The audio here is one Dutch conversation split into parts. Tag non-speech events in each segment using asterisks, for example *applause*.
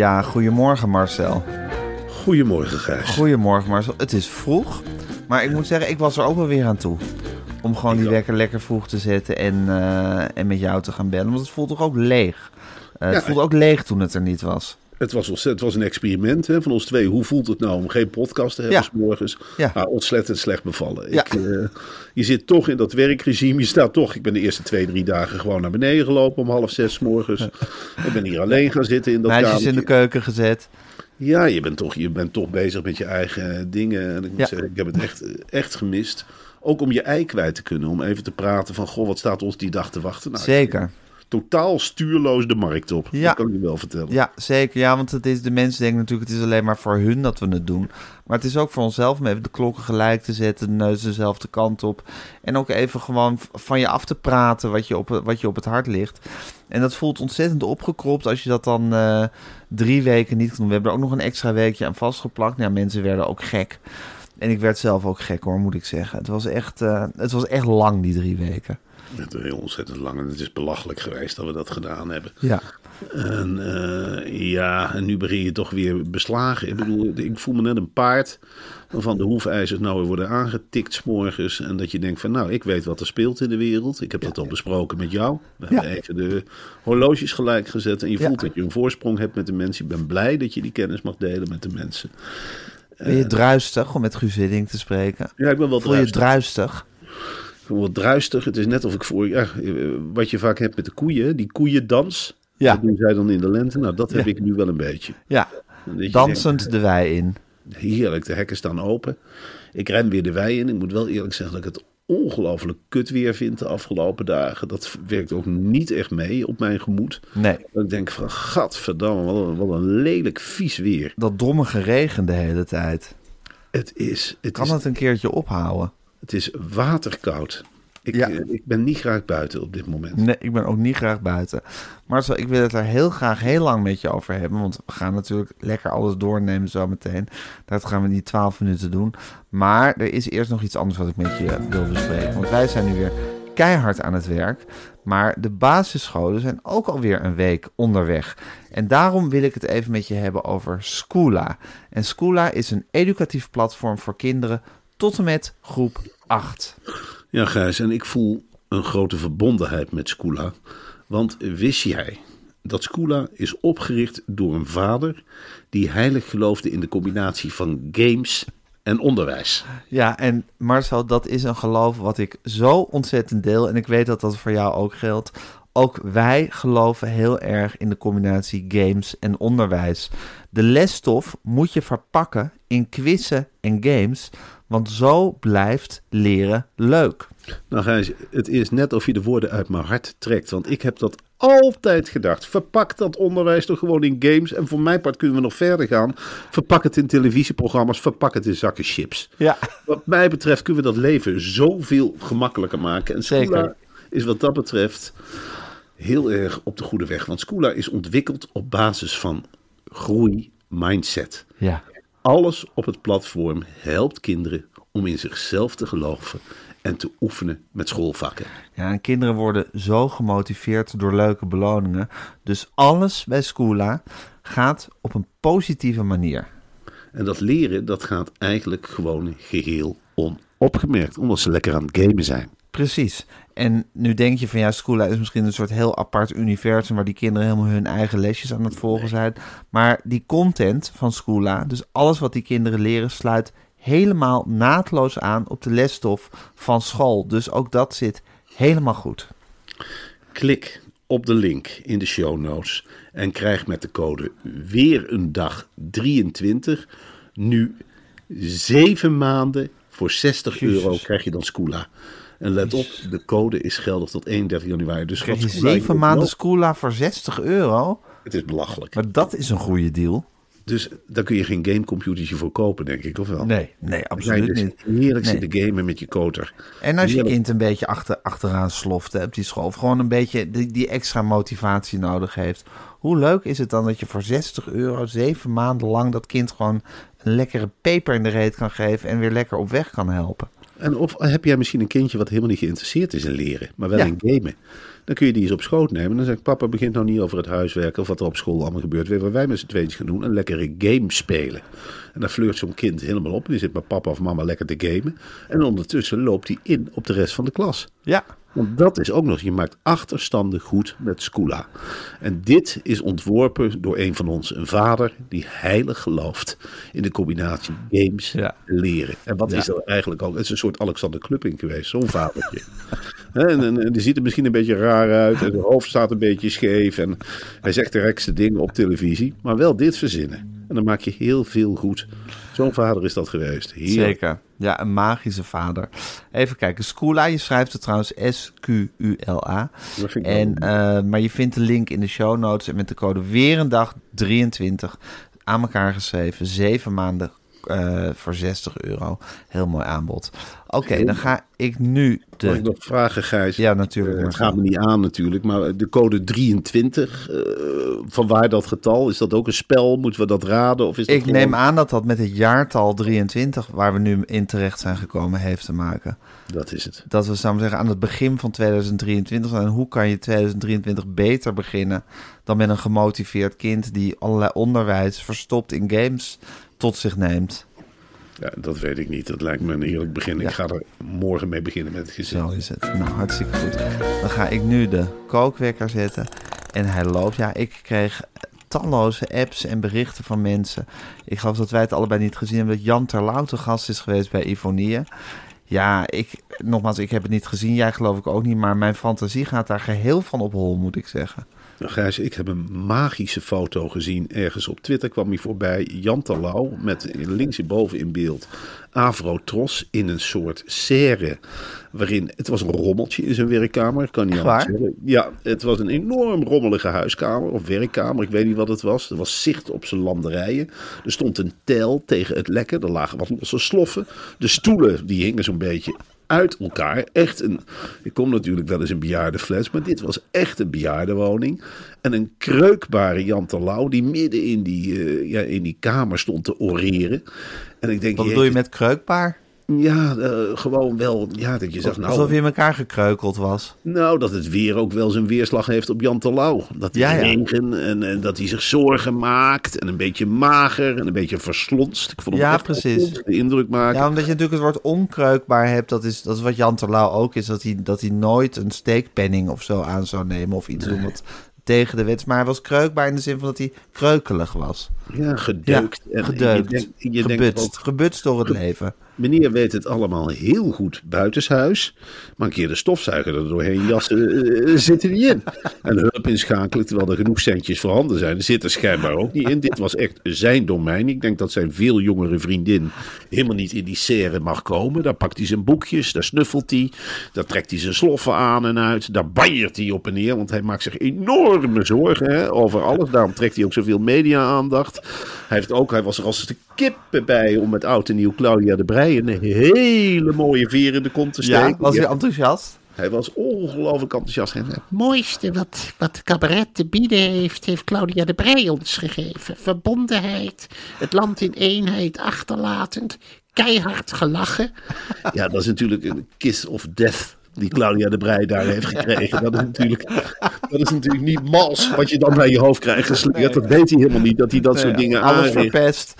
Ja, goedemorgen Marcel. Goedemorgen, Gijs. Goedemorgen Marcel. Het is vroeg, maar ik moet zeggen, ik was er ook wel weer aan toe. Om gewoon die wekker lekker vroeg te zetten en, eh, en met jou te gaan bellen. Want het voelt toch ook leeg. Eh, Ja. Het voelde ook leeg toen het er niet was. Het was, ontzettend- het was een experiment hè, van ons twee. Hoe voelt het nou om geen podcast te hebben Ja. s morgens? Ja. Nou, ontzettend slecht bevallen. Ja. Ik, eh, je zit toch in dat werkregime. Je staat toch... Ik ben de eerste twee, drie dagen gewoon naar beneden gelopen om half zes 's morgens. Ik ben hier alleen gaan zitten in dat Meisjes in kamertje. de keuken gezet. Ja, je bent, toch, je bent toch bezig met je eigen dingen. En ik moet zeggen, ik heb het echt, echt gemist. Ook om je ei kwijt te kunnen. Om even te praten van, goh, wat staat ons die dag te wachten? Nou, ik- Zeker. Totaal stuurloos de markt op. Ja. Dat kan ik je wel vertellen. Ja, zeker. Ja, want het is, de mensen denken natuurlijk, het is alleen maar voor hun dat we het doen. Maar het is ook voor onszelf om even de klokken gelijk te zetten, de neus dezelfde kant op. En ook even gewoon van je af te praten wat je op, wat je op het hart ligt. En dat voelt ontzettend opgekropt als je dat dan eh, drie weken niet kan doen. We hebben er ook nog een extra weekje aan vastgeplakt. Nou, ja, mensen werden ook gek. En ik werd zelf ook gek hoor, moet ik zeggen. Het was echt, eh, het was echt lang, die drie weken. Het is heel ontzettend lang. En het is belachelijk geweest dat we dat gedaan hebben. Ja. En eh, ja, en nu begin je toch weer beslagen. Ik bedoel, ik voel me net een paard waarvan de hoefijzers nou weer worden aangetikt 's morgens. En dat je denkt van, nou, ik weet wat er speelt in de wereld. Ik heb dat al besproken met jou. We Ja. hebben even de horloges gelijk gezet. En je Ja. voelt dat je een voorsprong hebt met de mensen. Ik ben blij dat je die kennis mag delen met de mensen. Ben je druistig om met Guus te spreken? Ja, ik ben wel Voel je druistig. Wat druistig. Het is net of ik voor, ja, eh, wat je vaak hebt met de koeien, die koeiendans. Ja. Dat doen zij dan in de lente. Nou, dat heb Ja. ik nu wel een beetje. Ja, dansend de wei in. heerlijk, de hekken staan open. Ik ren weer de wei in. Ik moet wel eerlijk zeggen dat ik het ongelooflijk kut weer vind de afgelopen dagen. Dat werkt ook niet echt mee op mijn gemoed. Nee, Dat ik denk van, gadverdamme, wat een, wat een lelijk vies weer. dat dommige regen de hele tijd. Het is, het Kan is, het een keertje ophouden? Het is waterkoud. Ik, Ja. eh, ik ben niet graag buiten op dit moment. Nee, ik ben ook niet graag buiten. Marcel, ik wil het er heel graag heel lang met je over hebben. Want we gaan natuurlijk lekker alles doornemen zo meteen. Dat gaan we niet 12 minuten doen. Maar er is eerst nog iets anders wat ik met je wil bespreken. Want wij zijn nu weer keihard aan het werk. Maar de basisscholen zijn ook alweer een week onderweg. En daarom wil ik het even met je hebben over Schoola. En Schoola is een educatief platform voor kinderen tot en met groep 8. Ja, Gijs, en ik voel een grote verbondenheid met Skoola. Want wist jij dat Skoola is opgericht door een vader die heilig geloofde in de combinatie van games en onderwijs? Ja, en Marcel, dat is een geloof wat ik zo ontzettend deel. En ik weet dat dat voor jou ook geldt. Ook wij geloven heel erg in de combinatie games en onderwijs. De lesstof moet je verpakken in quizzen en games, want zo blijft leren leuk. Nou Gijs, het is net of je de woorden uit mijn hart trekt. Want ik heb dat altijd gedacht. Verpak dat onderwijs toch gewoon in games. En voor mijn part kunnen we nog verder gaan. Verpak het in televisieprogramma's. Verpak het in zakken chips. Ja, Wat mij betreft kunnen we dat leven zoveel gemakkelijker maken. En Zeker. Is wat dat betreft heel erg op de goede weg. Want Skoola is ontwikkeld op basis van groei mindset. ja. Alles op het platform helpt kinderen om in zichzelf te geloven en te oefenen met schoolvakken. Ja, en kinderen worden zo gemotiveerd door leuke beloningen. Dus alles bij Schoola gaat op een positieve manier. En dat leren, dat gaat eigenlijk gewoon geheel onopgemerkt, omdat ze lekker aan het gamen zijn. Precies. En nu denk je van ja, Scoola is misschien een soort heel apart universum waar die kinderen helemaal hun eigen lesjes aan het volgen zijn. Maar die content van Scoola, dus alles wat die kinderen leren, sluit helemaal naadloos aan op de lesstof van school. Dus ook dat zit helemaal goed. Klik op de link in de show notes en krijg met de code weer een dag 23 nu zeven maanden voor 60 Jezus. euro krijg je dan Scoola. En let op, de code is geldig tot 31 januari. Dus Krijg je zeven maanden Scoola voor 60 euro? Het is belachelijk. Maar dat is een goede deal. Dus daar kun je geen gamecomputertje voor kopen, denk ik, of wel? Nee, nee, absoluut dus niet. heerlijk Nee. zitten gamen met je koter. En als je kind een beetje achter, achteraan sloft hè, op die school, of gewoon een beetje die, die extra motivatie nodig heeft. Hoe leuk is het dan dat je voor 60 euro zeven maanden lang dat kind gewoon een lekkere peper in de reet kan geven en weer lekker op weg kan helpen? En of heb jij misschien een kindje wat helemaal niet geïnteresseerd is in leren, maar wel Ja. in gamen. Dan kun je die eens op schoot nemen. Dan zeg ik, papa begint nou niet over het huiswerk of wat er op school allemaal gebeurt. Weet wat wij met z'n tweetjes gaan doen? Een lekkere game spelen. En dan flirt zo'n kind helemaal op. Die zit met papa of mama lekker te gamen. En ondertussen loopt hij in op de rest van de klas. Ja, Want dat is ook nog, je maakt achterstanden goed met Scula. En dit is ontworpen door een van ons, een vader die heilig gelooft in de combinatie games Ja. leren. En wat Ja. is dat eigenlijk ook? Het is een soort Alexander Klupping geweest, zo'n vadertje. *laughs* Hè, en, en, en die ziet er misschien een beetje raar uit en zijn hoofd staat een beetje scheef en hij zegt de rekste dingen op televisie, maar wel dit verzinnen. En dan maak je heel veel goed. Zo'n vader is dat geweest. Heerlijk. zeker. Ja, een magische vader. Even kijken. Scula, je schrijft het trouwens S-Q-U-L-A. En, eh, maar je vindt de link in de show notes en met de code weer een dag 23 aan elkaar geschreven. Zeven maanden eh, voor 60 euro. Heel mooi aanbod. Oké, dan ga ik nu Mag ik de... nog vragen, Gijs? Ja, natuurlijk. Eh, het gaat me niet aan natuurlijk, maar de code 23, eh, van waar dat getal? Is dat ook een spel? Moeten we dat raden? Of is dat Ik gewoon- neem aan dat dat met het jaartal 23, waar we nu in terecht zijn gekomen, heeft te maken. Dat is het. Dat we, ik zeggen, aan het begin van 2023 zijn. En hoe kan je 2023 beter beginnen dan met een gemotiveerd kind die allerlei onderwijs verstopt in games tot zich neemt? Ja, dat weet ik niet. Dat lijkt me een eerlijk begin. Ja. Ik ga er morgen mee beginnen met het gezin. Zo is het. Nou, hartstikke goed. Dan ga ik nu de kookwekker zetten. En hij loopt. Ja, ik kreeg talloze apps en berichten van mensen. Ik geloof dat wij het allebei niet gezien hebben. Dat Jan Terlouw te gast is geweest bij Ivonie. Ja, ik, nogmaals, ik heb het niet gezien. Jij geloof ik ook niet. Maar mijn fantasie gaat daar geheel van op hol, moet ik zeggen. Nou, Gijs, ik heb een magische foto gezien. Ergens op Twitter kwam hij voorbij. Jan Terlouw met links hierboven in beeld Avrotros in een soort serre. Waarin, het was een rommeltje in zijn werkkamer. Kan niet anders zeggen. Ja, het was een enorm rommelige huiskamer of werkkamer. Ik weet niet wat het was. Er was zicht op zijn landerijen. Er stond een tel tegen het lekken. Er lagen wat losse sloffen. De stoelen die hingen zo'n beetje uit elkaar. Echt een. Ik kom natuurlijk wel eens een bejaardenfles, maar dit was echt een bejaardenwoning. En een kreukbare Jan Terlouw die midden in die, eh, ja, in die kamer stond te oreren. En ik denk, Wat bedoel je met kreukbaar? Ja, eh, gewoon wel. Ja, dat je zegt, nou, Alsof je in elkaar gekreukeld was. nou, dat het weer ook wel zijn weerslag heeft op Jan Terlouw. Dat hij Ja, ja. regen en, en dat hij zich zorgen maakt. En een beetje mager en een beetje verslonst. Ik vond hem Ja, precies. de indruk maken. Ja, omdat je natuurlijk het woord onkreukbaar hebt. Dat is, dat is wat Jan Terlouw ook is. Dat hij, dat hij nooit een steekpenning of zo aan zou nemen. Of iets doen wat tegen de wet. Maar hij was kreukbaar in de zin van dat hij kreukelig was. Ja, gedeukt. Ja, en gedeukt. Je denkt, je denkt gebutst. ook, gebutst door het leven. Meneer weet het allemaal heel goed buitenshuis. Maar een keer de stofzuiger er doorheen jassen eh, zit er niet in. En hulp inschakelen terwijl er genoeg centjes voorhanden zijn. Zit er schijnbaar ook niet in. Dit was echt zijn domein. Ik denk dat zijn veel jongere vriendin helemaal niet in die serre mag komen. Daar pakt hij zijn boekjes, daar snuffelt hij. Daar trekt hij zijn sloffen aan en uit. Daar banjert hij op en neer. Want hij maakt zich enorme zorgen hè, over alles. Daarom trekt hij ook zoveel media-aandacht. Hij, heeft ook, hij was er als de kippen bij om met oud en nieuw Claudia de Een hele mooie veer in de kont te steken. Ja, was hij enthousiast? hij was ongelooflijk enthousiast. En, eh, mooiste wat, wat cabaret te bieden heeft, heeft Claudia de Brij ons gegeven. Verbondenheid, het land in eenheid achterlatend, keihard gelachen. Ja, dat is natuurlijk een kiss of death die Claudia de Brij daar heeft gekregen. Dat is natuurlijk, dat is natuurlijk niet mals wat je dan naar je hoofd krijgt gesleerd. Dat weet hij helemaal niet, dat hij dat soort dingen Alles aanricht. verpest.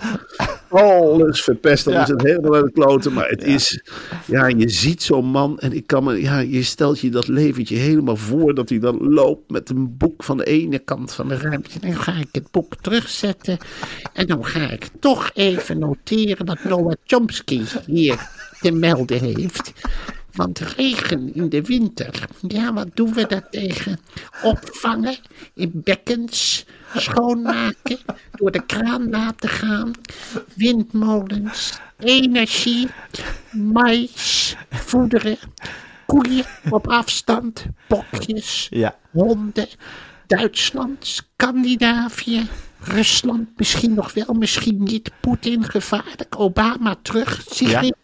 Alles verpest. Dan Ja. is het helemaal de kloten. Maar het is, ja, je ziet zo'n man en ik kan me, ja, je stelt je dat leventje helemaal voor dat hij dan loopt met een boek van de ene kant van de ruimte. Dan ga ik het boek terugzetten. En dan ga ik toch even noteren dat Noah Chomsky hier te melden heeft. Want regen in de winter, ja, wat doen we daar tegen? Opvangen in bekkens, schoonmaken, door de kraan laten gaan, windmolens, energie, mais, voederen, koeien op afstand, bokjes, Ja. honden, Duitsland, Scandinavië, Rusland misschien nog wel, misschien niet. Poetin gevaarlijk, Obama terug. Sigrid,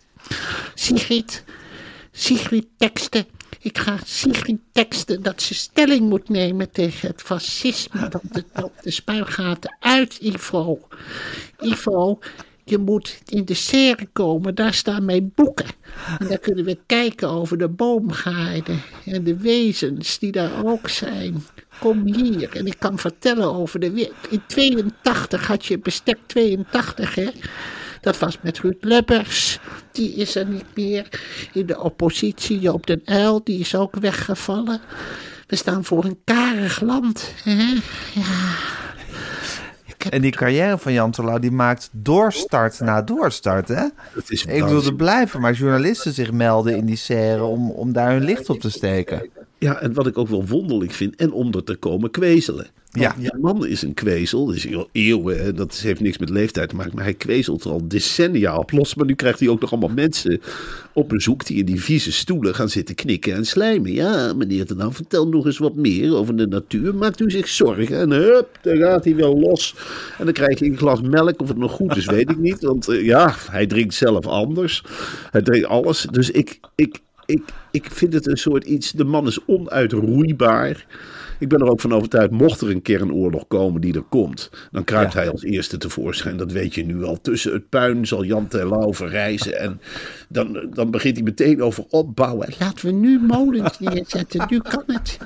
Sigrid, Sigrid teksten. Ik ga Sigrid teksten dat ze stelling moet nemen tegen het fascisme dat het op de spuigaten uit, Ivo. Ivo, je moet in de serre komen, daar staan mijn boeken. En daar kunnen we kijken over de boomgaarden en de wezens die daar ook zijn. Kom hier en ik kan vertellen over de. In 82 had je bestek 82, hè? Dat was met Ruud Lubbers. Die is er niet meer. In de oppositie, Joop den Uyl, die is ook weggevallen. We staan voor een karig land. Hè? Ja. En die carrière van Jan Terlouw, die maakt doorstart na doorstart, hè? Is Ik bedoel, er waanzinnig. blijven maar journalisten zich melden in die serre om, om daar hun licht op te steken. Ja, en wat ik ook wel wonderlijk vind, en om er te komen kwezelen. Ja. Die man is een kwezel, dus al eeuwen, dat heeft niks met leeftijd te maken, maar hij kwezelt er al decennia op los. Maar nu krijgt hij ook nog allemaal mensen op bezoek die in die vieze stoelen gaan zitten knikken en slijmen. Ja, meneer de nou, vertel nog eens wat meer over de natuur. Maakt u zich zorgen en hup, dan gaat hij wel los. En dan krijg je een glas melk, of het nog goed is, weet ik niet. Want eh, ja, hij drinkt zelf anders. Hij drinkt alles. Dus ik, ik, ik, ik vind het een soort iets. De man is onuitroeibaar. Ik ben er ook van overtuigd, mocht er een kernoorlog komen die er komt, dan kruipt hij als eerste tevoorschijn. Dat weet je nu al. Tussen het puin zal Jan Terlouw verrijzen. En dan, dan begint hij meteen over opbouwen. Laten we nu molens *laughs* neerzetten. Nu kan het.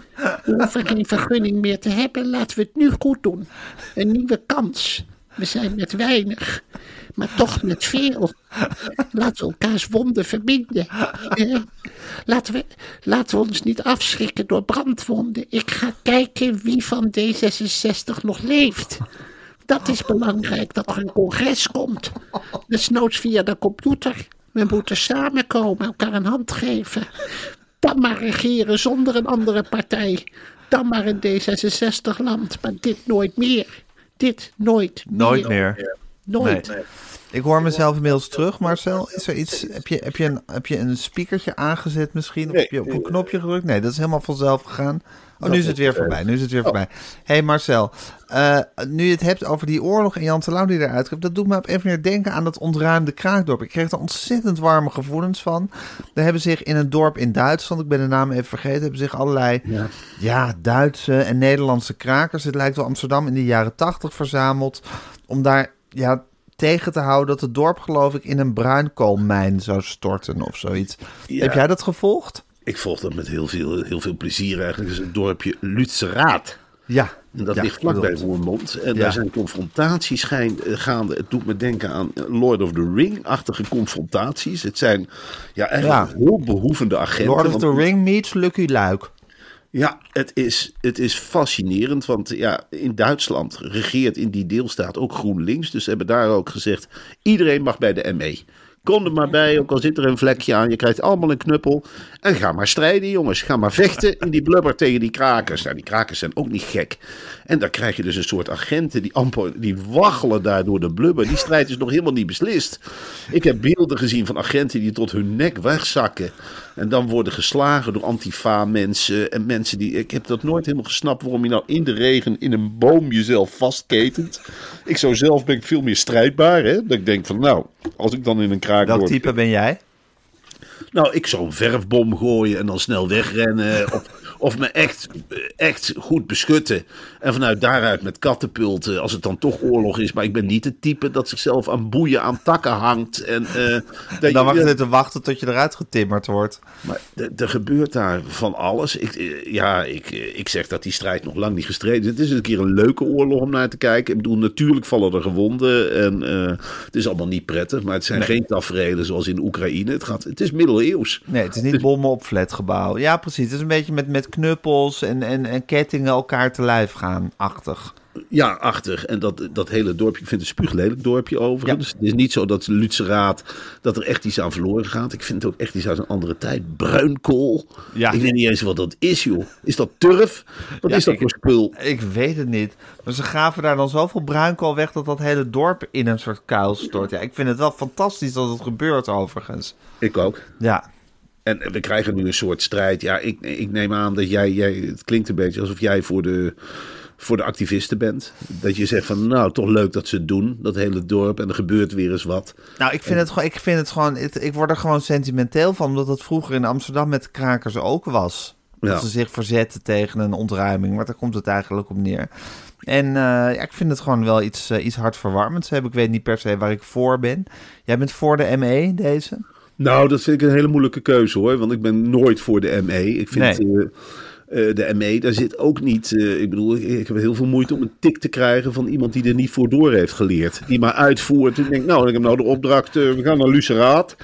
We hoeven geen vergunning meer te hebben. Laten we het nu goed doen. Een nieuwe kans. We zijn met weinig, maar toch met veel. Laten we elkaars wonden verbinden. Laten we, laten ons niet afschrikken door brandwonden. Ik ga kijken wie van D66 nog leeft. Dat is belangrijk, dat er een congres komt. Desnoods via de computer. We moeten samenkomen, elkaar een hand geven. Dan maar regeren zonder een andere partij. Dan maar een D66-land. Maar dit nooit meer. Dit nooit meer. Nooit meer. Nooit. Nee. Ik hoor mezelf inmiddels terug, Marcel. Is er iets, heb, je, heb, je een, heb je een speakertje aangezet misschien? Of heb je op een knopje gedrukt? Nee, dat is helemaal vanzelf gegaan. Oh, nu is het weer voorbij. Nu is het weer voorbij. Hey Marcel, eh, nu je het hebt over die oorlog en Jan Terlouw die eruit komt, dat doet me op even weer denken aan dat ontruimde kraakdorp. Ik kreeg er ontzettend warme gevoelens van. Er hebben zich in een dorp in Duitsland, ik ben de naam even vergeten, hebben zich allerlei ja. Duitse en Nederlandse krakers, het lijkt wel Amsterdam in de jaren tachtig verzameld, om daar ja, tegen te houden dat het dorp geloof ik in een bruinkoolmijn zou storten of zoiets. Ja. Heb jij dat gevolgd? Ik volg dat met heel veel, heel veel plezier eigenlijk. Het is het dorpje Lutzeraat. Ja. En dat Ja, ligt vlakbij. Roermond. En Ja. daar zijn confrontaties eh, gaande. Het doet me denken aan Lord of the Ring-achtige confrontaties. Het zijn ja, eigenlijk Ja. heel behoevende agenten. Lord of the Ring meets Lucky Luik. Ja, het is, het is fascinerend. Want ja, in Duitsland regeert in die deelstaat ook GroenLinks. Dus ze hebben daar ook gezegd: iedereen mag bij de ME. Kom er maar bij, ook al zit er een vlekje aan. Je krijgt allemaal een knuppel. En ga maar strijden, jongens. Ga maar vechten in die blubber tegen die krakers. Nou, die krakers zijn ook niet gek. En dan krijg je dus een soort agenten die amper, die waggelen daar door de blubber. Die strijd is nog helemaal niet beslist. Ik heb beelden gezien van agenten die tot hun nek wegzakken. En dan worden geslagen door antifa-mensen. En mensen die. Ik heb dat nooit helemaal gesnapt waarom je nou in de regen in een boom jezelf vastketent. Ik zou zelf ben ik veel meer strijdbaar. Hè? Dat ik denk van nou, als ik dan in een kraak Welk word- type ben jij? nou, ik zou een verfbom gooien en dan snel wegrennen. Of, Of me echt, echt goed beschutten. En vanuit daaruit met kattenpulten, als het dan toch oorlog is. Maar ik ben niet het type dat zichzelf aan boeien aan takken hangt. En, eh, dat Dan wacht je te wachten tot je eruit getimmerd wordt. maar er gebeurt daar van alles. Ik, eh, ja, ik, eh, ik zeg dat die strijd nog lang niet gestreden is. Het is een keer een leuke oorlog om naar te kijken. Ik bedoel, natuurlijk vallen er gewonden. En eh, het is allemaal niet prettig. Maar het zijn geen tafereelen zoals in Oekraïne. Het, gaat, het is middeleeuws. Nee, het is niet bommen op flatgebouw. Ja, precies. Het is een beetje met, met knuppels en, en, en kettingen elkaar te lijf gaan, achtig. Ja, achtig. En dat, dat hele dorpje, ik vind het een spuuglelijk dorpje overigens. Het is niet zo dat Lutzeraad, dat er echt iets aan verloren gaat. Ik vind het ook echt iets uit een andere tijd. Bruinkool. Ja. Ik weet niet eens wat dat is, joh. Is dat turf? Wat Ja, is dat ik- voor spul? Ik weet het niet. Maar ze gaven daar dan zoveel bruinkool weg dat dat hele dorp in een soort kuil stort. Ja, ik vind het wel fantastisch dat het gebeurt overigens. Ik ook. Ja, En we krijgen nu een soort strijd. Ja, ik, ik neem aan dat jij, jij. Het klinkt een beetje alsof jij voor de, voor de activisten bent. Dat je zegt van. Nou, toch leuk dat ze het doen. Dat hele dorp. En er gebeurt weer eens wat. nou ik vind het gewoon, ik, vind het gewoon het- ik word er gewoon sentimenteel van, omdat het vroeger in Amsterdam met de krakers ook was. Ja. Dat ze zich verzetten tegen een ontruiming, maar daar komt het eigenlijk op neer. En eh, ja, ik vind het gewoon wel iets, eh, iets hartverwarmends hebben. Ik weet niet per se waar ik voor ben. Jij bent voor de ME, deze? Nou, dat vind ik een hele moeilijke keuze hoor. Want ik ben nooit voor de ME. Ik vind. Nee. eh, eh, de ME, daar zit ook niet. eh, ik bedoel, ik, ik heb heel veel moeite om een tik te krijgen van iemand die er niet voor door heeft geleerd. Die maar uitvoert. En denkt, nou, ik heb nou de opdracht. we gaan naar Luceraat.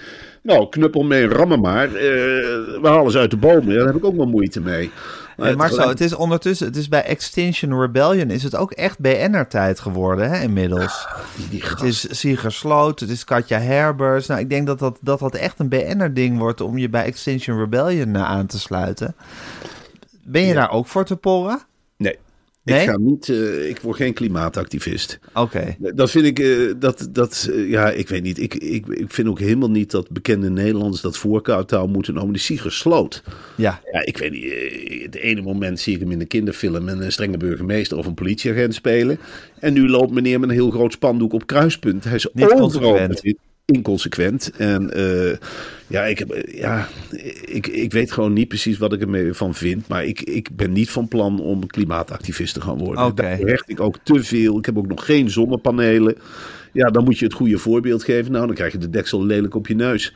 Nou, knuppel mee, rammen maar. We halen ze uit de bomen. Ja, daar heb ik ook wel moeite mee. Maar, zo, tegelijk- het is ondertussen, het is bij Extinction Rebellion is het ook echt BN'er-tijd geworden, hè, inmiddels. die Het is Sieger Sloot, het is Katja Herbers. Nou, ik denk dat dat, dat, dat echt een BN'er-ding wordt om je bij Extinction Rebellion eh, aan te sluiten. Ben je daar ook voor te porren? Nee. Ik ga niet, eh, ik word geen klimaatactivist. Oké. Dat vind ik, eh, dat, dat eh, ja, ik weet niet. Ik, ik, ik vind ook helemaal niet dat bekende Nederlanders dat voorkouttaal moeten nemen. Die Sieger Sloot. Ja. Ja, ik weet niet. eh, Het ene moment zie ik hem in de kinderfilm een eh, strenge burgemeester of een politieagent spelen. En nu loopt meneer met een heel groot spandoek op kruispunt. Hij is Niet overal consequent. Inconsequent. En eh, ja, ik, heb, eh, ja ik, ik weet gewoon niet precies wat ik ermee van vind. Maar ik, ik ben niet van plan om klimaatactivist te gaan worden. Oké. Daar hecht ik ook te veel. Ik heb ook nog geen zonnepanelen. Ja, dan moet je het goede voorbeeld geven. Nou, dan krijg je de deksel lelijk op je neus.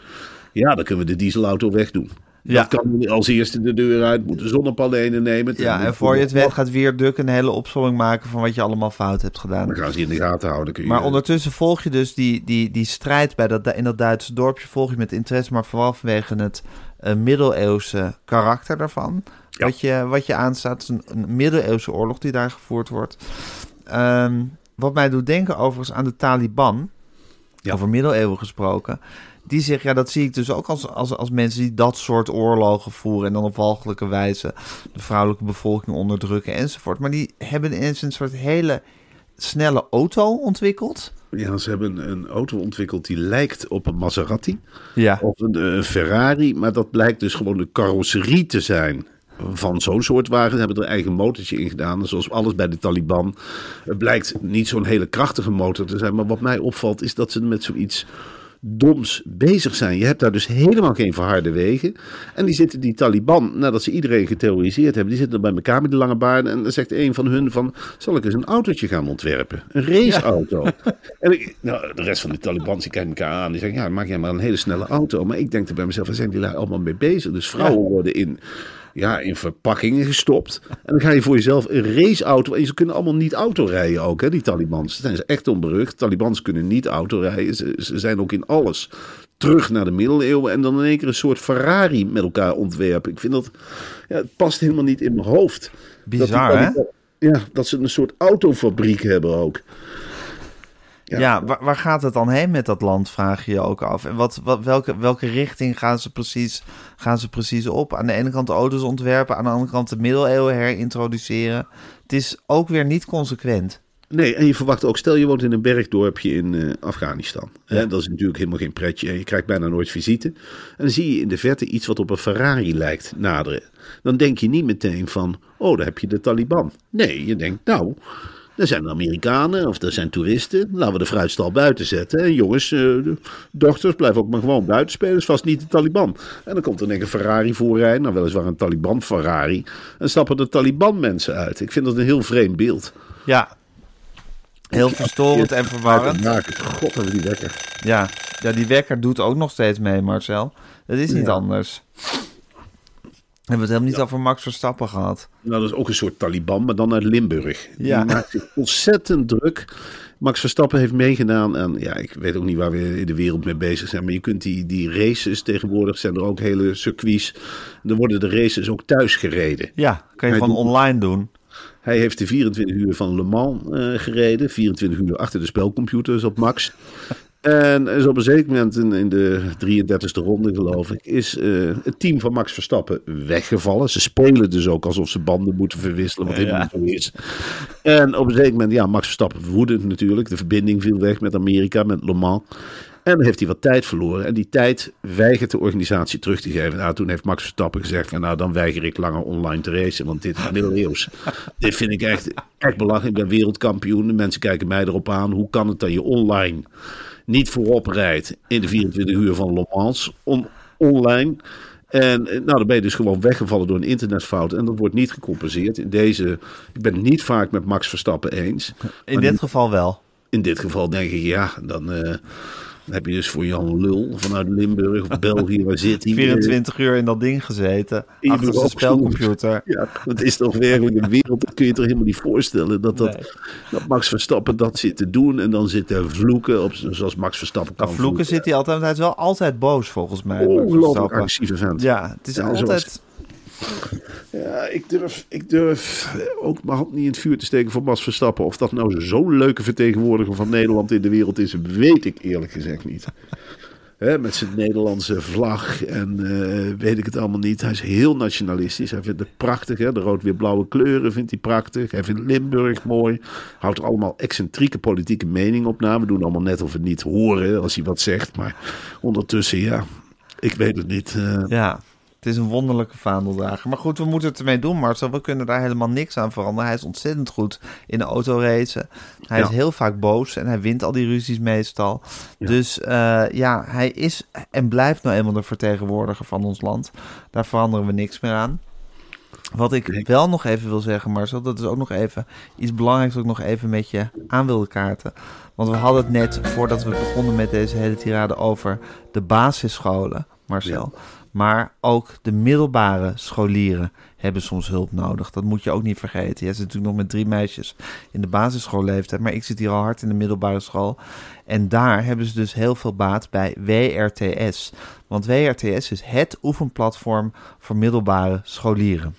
Ja, dan kunnen we de dieselauto wegdoen. Ja. Dat kan als eerste de deur uit, moeten zonnepanelen nemen. Ja, en voor je het weet gaat weer Duk een hele opzomming maken van wat je allemaal fout hebt gedaan. Dan gaan ze in de gaten houden. Kun je, Maar ondertussen volg je dus die, die, die strijd bij dat, in dat Duitse dorpje volg je met interesse, maar vooral vanwege het eh, middeleeuwse karakter daarvan. Ja. Wat, je, wat je aanstaat, is een, een middeleeuwse oorlog die daar gevoerd wordt. Ehm, wat mij doet denken overigens aan de Taliban, Ja. over middeleeuwen gesproken. Die zeggen, ja, dat zie ik dus ook als, als, als mensen die dat soort oorlogen voeren en dan op walgelijke wijze de vrouwelijke bevolking onderdrukken enzovoort. Maar die hebben ineens een soort hele snelle auto ontwikkeld. Ja, ze hebben een auto ontwikkeld die lijkt op een Maserati Ja. of een, eh, Ferrari. Maar dat blijkt dus gewoon de carrosserie te zijn van zo'n soort wagen. Ze hebben er een eigen motortje in gedaan. En zoals alles bij de Taliban. Het blijkt niet zo'n hele krachtige motor te zijn. Maar wat mij opvalt is dat ze met zoiets doms bezig zijn. Je hebt daar dus helemaal geen verharde wegen. En die zitten die Taliban, nadat ze iedereen geterroriseerd hebben, die zitten bij elkaar met de lange baarden. En dan zegt een van hun van, zal ik eens een autootje gaan ontwerpen? Een raceauto. *laughs* En ik, nou, de rest van de Taliban, die kijken elkaar aan. Die zeggen, ja, maak jij maar een hele snelle auto. Maar ik denk er bij mezelf, waar zijn die lui allemaal mee bezig? Dus vrouwen worden in... Ja, in verpakkingen gestopt. En dan ga je voor jezelf een raceauto. En ze kunnen allemaal niet autorijden ook, hè, die Talibans. Daar zijn ze echt onberucht. Talibans kunnen niet autorijden. Ze, ze zijn ook in alles terug naar de middeleeuwen. En dan in één keer een soort Ferrari met elkaar ontwerpen. Ik vind dat... Ja, het past helemaal niet in mijn hoofd. Dat die Bizar, hè? Ja, dat ze een soort autofabriek hebben ook. Ja, waar, waar gaat het dan heen met dat land, vraag je je ook af. En wat, wat, welke, welke richting gaan ze, precies, gaan ze precies op? Aan de ene kant auto's ontwerpen, aan de andere kant de middeleeuwen herintroduceren. Het is ook weer niet consequent. Nee, en je verwacht ook, stel je woont in een bergdorpje in eh, Afghanistan. Hè, dat is natuurlijk helemaal geen pretje. En je krijgt bijna nooit visite. En dan zie je in de verte iets wat op een Ferrari lijkt naderen. Dan denk je niet meteen van, oh, daar heb je de Taliban. Nee, je denkt, nou, Er zijn Amerikanen of er zijn toeristen. Laten we de fruitstal buiten zetten. En jongens, eh, dochters, blijf ook maar gewoon buiten spelen. is vast niet de Taliban. En dan komt er denk een Ferrari voorrijden. Nou, weliswaar een Taliban Ferrari. En stappen de Taliban mensen uit. Ik vind dat een heel vreemd beeld. Ja. Heel verstorend en verwarrend. God, hebben die wekker. Ja. ja, die wekker doet ook nog steeds mee, Marcel. Het is niet Ja. anders. We hebben het helemaal niet over Max Verstappen gehad. Nou, dat is ook een soort Taliban, maar dan uit Limburg. Ja. Die maakt zich ontzettend druk. Max Verstappen heeft meegedaan en ja, ik weet ook niet waar we in de wereld mee bezig zijn. Maar je kunt die, die races, tegenwoordig zijn er ook hele circuits. Dan worden de races ook thuis gereden. Ja, kan je Hij gewoon doet- online doen. Hij heeft de 24 uur van Le Mans eh, gereden. 24 uur achter de spelcomputers op Max. En is op een zeker moment in, in de 33e ronde, geloof ik, is eh, het team van Max Verstappen weggevallen. Ze spelen dus ook alsof ze banden moeten verwisselen, wat helemaal niet zo is. En op een zeker moment, ja, Max Verstappen woedend natuurlijk. De verbinding viel weg met Amerika, met Le Mans. En dan heeft hij wat tijd verloren. En die tijd weigert de organisatie terug te geven. Nou, toen heeft Max Verstappen gezegd: van, Nou, dan weiger ik langer online te racen. Want dit is middeleeuws. *laughs* dit vind ik echt, echt belachelijk. Ik ben wereldkampioen. De mensen kijken mij erop aan. Hoe kan het dat je online niet voorop rijdt in de 24 uur van Le Mans? On- online. En eh, nou, dan ben je dus gewoon weggevallen door een internetfout. En dat wordt niet gecompenseerd. In deze, ik ben het niet vaak met Max Verstappen eens. In dit geval wel. in dit geval denk ik, ja, dan, eh, dan heb je dus voor Jan Lul vanuit Limburg of België, waar zit hij? *laughs* 24 uur in dat ding gezeten. Achter zijn spelcomputer. *laughs* Ja, dat is toch werkelijk een wereld. Dat kun je toch helemaal niet voorstellen. Dat, dat, Nee. dat Max Verstappen dat zit te doen. En dan zit te vloeken. Op, zoals Max Verstappen kan Nou, vloeken zit hij altijd, hij is wel altijd boos volgens mij. Ongelooflijk Verstappen. agressieve vent. Ja, het is Ja, altijd... zoals- Ja, ik durf, ik durf ook mijn hand niet in het vuur te steken voor Max Verstappen. Of dat nou zo'n leuke vertegenwoordiger van Nederland in de wereld is, weet ik eerlijk gezegd niet. Met zijn Nederlandse vlag en eh, weet ik het allemaal niet. Hij is heel nationalistisch. Hij vindt het prachtig. Hè? De rood-weer-blauwe kleuren vindt hij prachtig. Hij vindt Limburg mooi. Houdt allemaal excentrieke politieke mening op na. We doen allemaal net of we het niet horen als hij wat zegt. Maar ondertussen, ja, ik weet het niet. eh, Ja, het is een wonderlijke vaandeldrager. Maar goed, we moeten het ermee doen, Marcel. We kunnen daar helemaal niks aan veranderen. Hij is ontzettend goed in de autoracen. Hij Ja. is heel vaak boos en hij wint al die ruzies meestal. Dus eh, ja, hij is en blijft nou eenmaal de vertegenwoordiger van ons land. Daar veranderen we niks meer aan. Wat ik wel nog even wil zeggen, Marcel, dat is ook nog even iets belangrijks dat ik nog even met je aan wilde kaarten. Want we hadden het net, voordat we begonnen met deze hele tirade, over de basisscholen, Marcel. Maar ook de middelbare scholieren hebben soms hulp nodig. Dat moet je ook niet vergeten. Je zit natuurlijk nog met drie meisjes in de basisschoolleeftijd. Maar ik zit hier al hard in de middelbare school. En daar hebben ze dus heel veel baat bij WRTS. Want WRTS is het oefenplatform voor middelbare scholieren.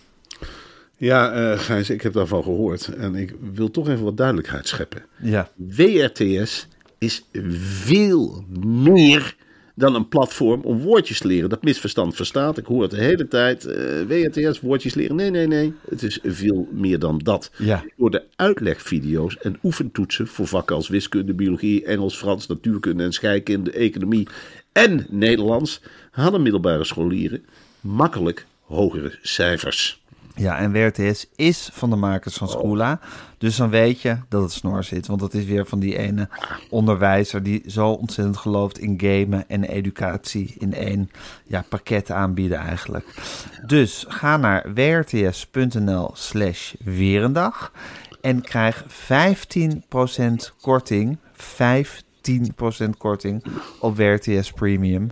Ja, eh Gijs, ik heb daarvan gehoord. En ik wil toch even wat duidelijkheid scheppen. Ja. WRTS is veel meer dan een platform om woordjes te leren. Dat misverstand verstaat. Ik hoor het de hele tijd. eh, WRTS, woordjes leren. Nee, nee, nee. Het is veel meer dan dat. Ja. Door de uitlegvideo's en oefentoetsen voor vakken als wiskunde, biologie, Engels, Frans, natuurkunde en scheikunde, economie en Nederlands hadden middelbare scholieren makkelijk hogere cijfers. Ja, en WRTS is van de makers van Schoola. Dus dan weet je dat het snor zit. Want dat is weer van die ene onderwijzer die zo ontzettend gelooft in gamen en educatie in één ja, pakket aanbieden eigenlijk. Dus ga naar wrts.nl slash weerendag en krijg 15% korting. 15% korting op WRTS Premium.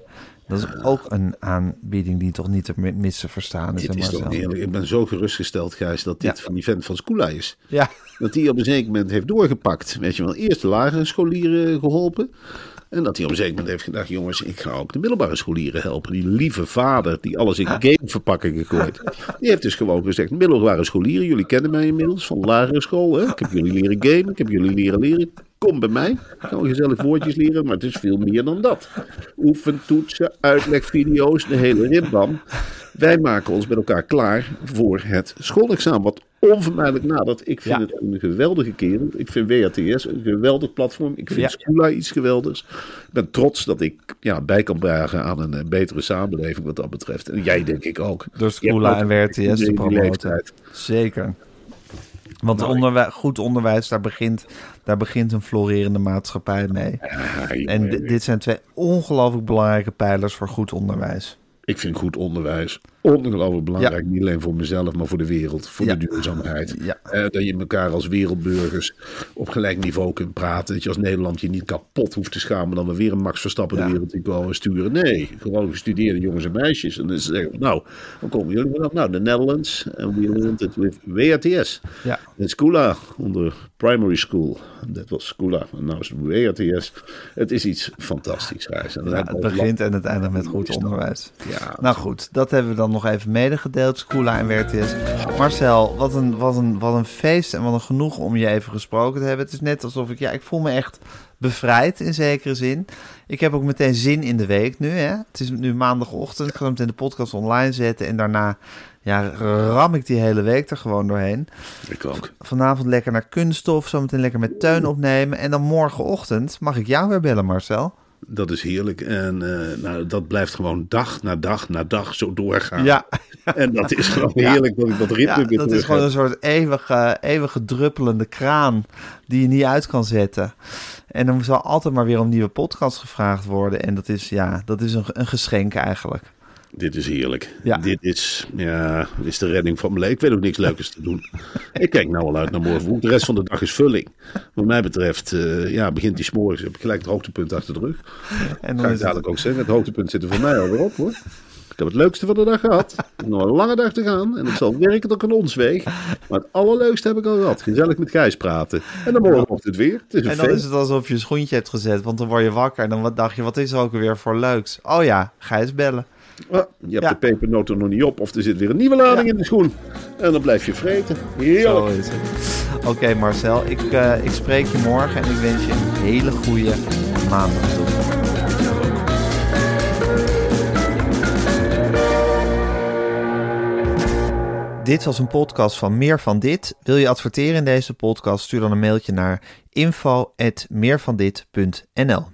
Dat is ook een aanbieding die toch niet te missen verstaan is. Hè, is toch eerlijk. Ik ben zo gerustgesteld, Gijs, dat dit Ja. van die vent van Skoola is. Ja, Dat hij op een zeker moment heeft doorgepakt. Weet je wel, eerst de lagere scholieren geholpen. En dat hij op een zeker moment heeft gedacht: jongens, ik ga ook de middelbare scholieren helpen. Die lieve vader die alles in gameverpakkingen gooit. Die heeft dus gewoon gezegd: middelbare scholieren, jullie kennen mij inmiddels van de lagere school. Hè? Ik heb jullie leren gamen, ik heb jullie leren leren. Kom bij mij, gaan we gezellig woordjes leren, maar het is veel meer dan dat. Oefentoetsen, uitlegvideo's, de hele ribbam. Wij maken ons met elkaar klaar voor het schoolexamen, wat onvermijdelijk nadert. Ik vind Ja. het een geweldige kerel. Ik vind WATS een geweldig platform. Ik vind Ja. Schoola iets geweldigs. Ik ben trots dat ik ja, bij kan dragen aan een, eh, betere samenleving wat dat betreft. En jij denk ik ook. door Schoola en WRTS in te die promoten. Zeker. Want Nou, onderwij- goed onderwijs, daar begint, daar begint een florerende maatschappij mee. En di- dit zijn twee ongelooflijk belangrijke pijlers voor goed onderwijs. Ik vind goed onderwijs ongelooflijk belangrijk. Niet alleen voor mezelf, maar voor de wereld. Voor Ja. de duurzaamheid. *laughs* Ja. Dat je elkaar als wereldburgers op gelijk niveau kunt praten. Dat je als Nederland je niet kapot hoeft te schamen. dan we weer een Max Verstappen de wereld in komen sturen. Nee, gewoon gestudeerde jongens en meisjes. En dan zeggen we, nou, dan komen jullie vanaf. Nou, de Netherlands. En we learned it with WRTS. Ja. In Skoola, onder primary school. Dat was Skoola. En nou is het WRTS. Het is iets fantastisch. En het begint en het eindigt met goed onderwijs. Ja, Nou goed, dat hebben we dan nog even medegedeeld, Skoola en WRTS. Marcel, wat een, wat, een, wat een feest en wat een genoeg om je even gesproken te hebben. Het is net alsof ik, ja, ik voel me echt bevrijd in zekere zin. Ik heb ook meteen zin in de week nu. Hè? Het is nu maandagochtend, ik ga hem meteen de podcast online zetten en daarna ja, ram ik die hele week er gewoon doorheen. ik ook. Vanavond lekker naar kunststof, zometeen lekker met Teun opnemen. En dan morgenochtend mag ik jou weer bellen, Marcel. Dat is heerlijk. En eh, nou, dat blijft gewoon dag na dag na dag zo doorgaan. Ja, En dat is gewoon *laughs* heerlijk dat ik dat ritme Ja, weer dat is gewoon heb. een soort eeuwige, eeuwige druppelende kraan die je niet uit kan zetten. En dan zal altijd maar weer om nieuwe podcasts gevraagd worden. En dat is, ja, dat is een, een geschenk eigenlijk. Dit is heerlijk. Ja. Dit is, ja, dit is de redding van mijn leven. Ik weet ook niks leukers te doen. *laughs* ik kijk nou al uit naar morgen. De rest van de dag is vulling. Wat mij betreft, eh, ja, begint die s'morgens. Heb ik gelijk het hoogtepunt achter de rug. En Ga dan ik is het, dadelijk ook zeggen. Het hoogtepunt zit er voor mij alweer op hoor. Ik heb het leukste van de dag gehad. Ik nog een lange dag te gaan. En het zal werken tot ik een ons weeg. Maar het allerleukste heb ik al gehad. Gezellig met Gijs praten. En dan morgenochtend weer. Het is een en dan is het alsof je een schoentje hebt gezet. Want dan word je wakker. En dan wat dacht je, wat is er ook weer voor leuks? Oh ja, Gijs bellen. Ah, je hebt Ja. de pepernoten nog niet op. Of er zit weer een nieuwe lading Ja. in de schoen. En dan blijf je vreten. Heerlijk. Oké Marcel, ik, eh, ik spreek je morgen. En ik wens je een hele goede maandag toe. Dit was een podcast van Meer van Dit. Wil je adverteren in deze podcast? Stuur dan een mailtje naar info.meervandit.nl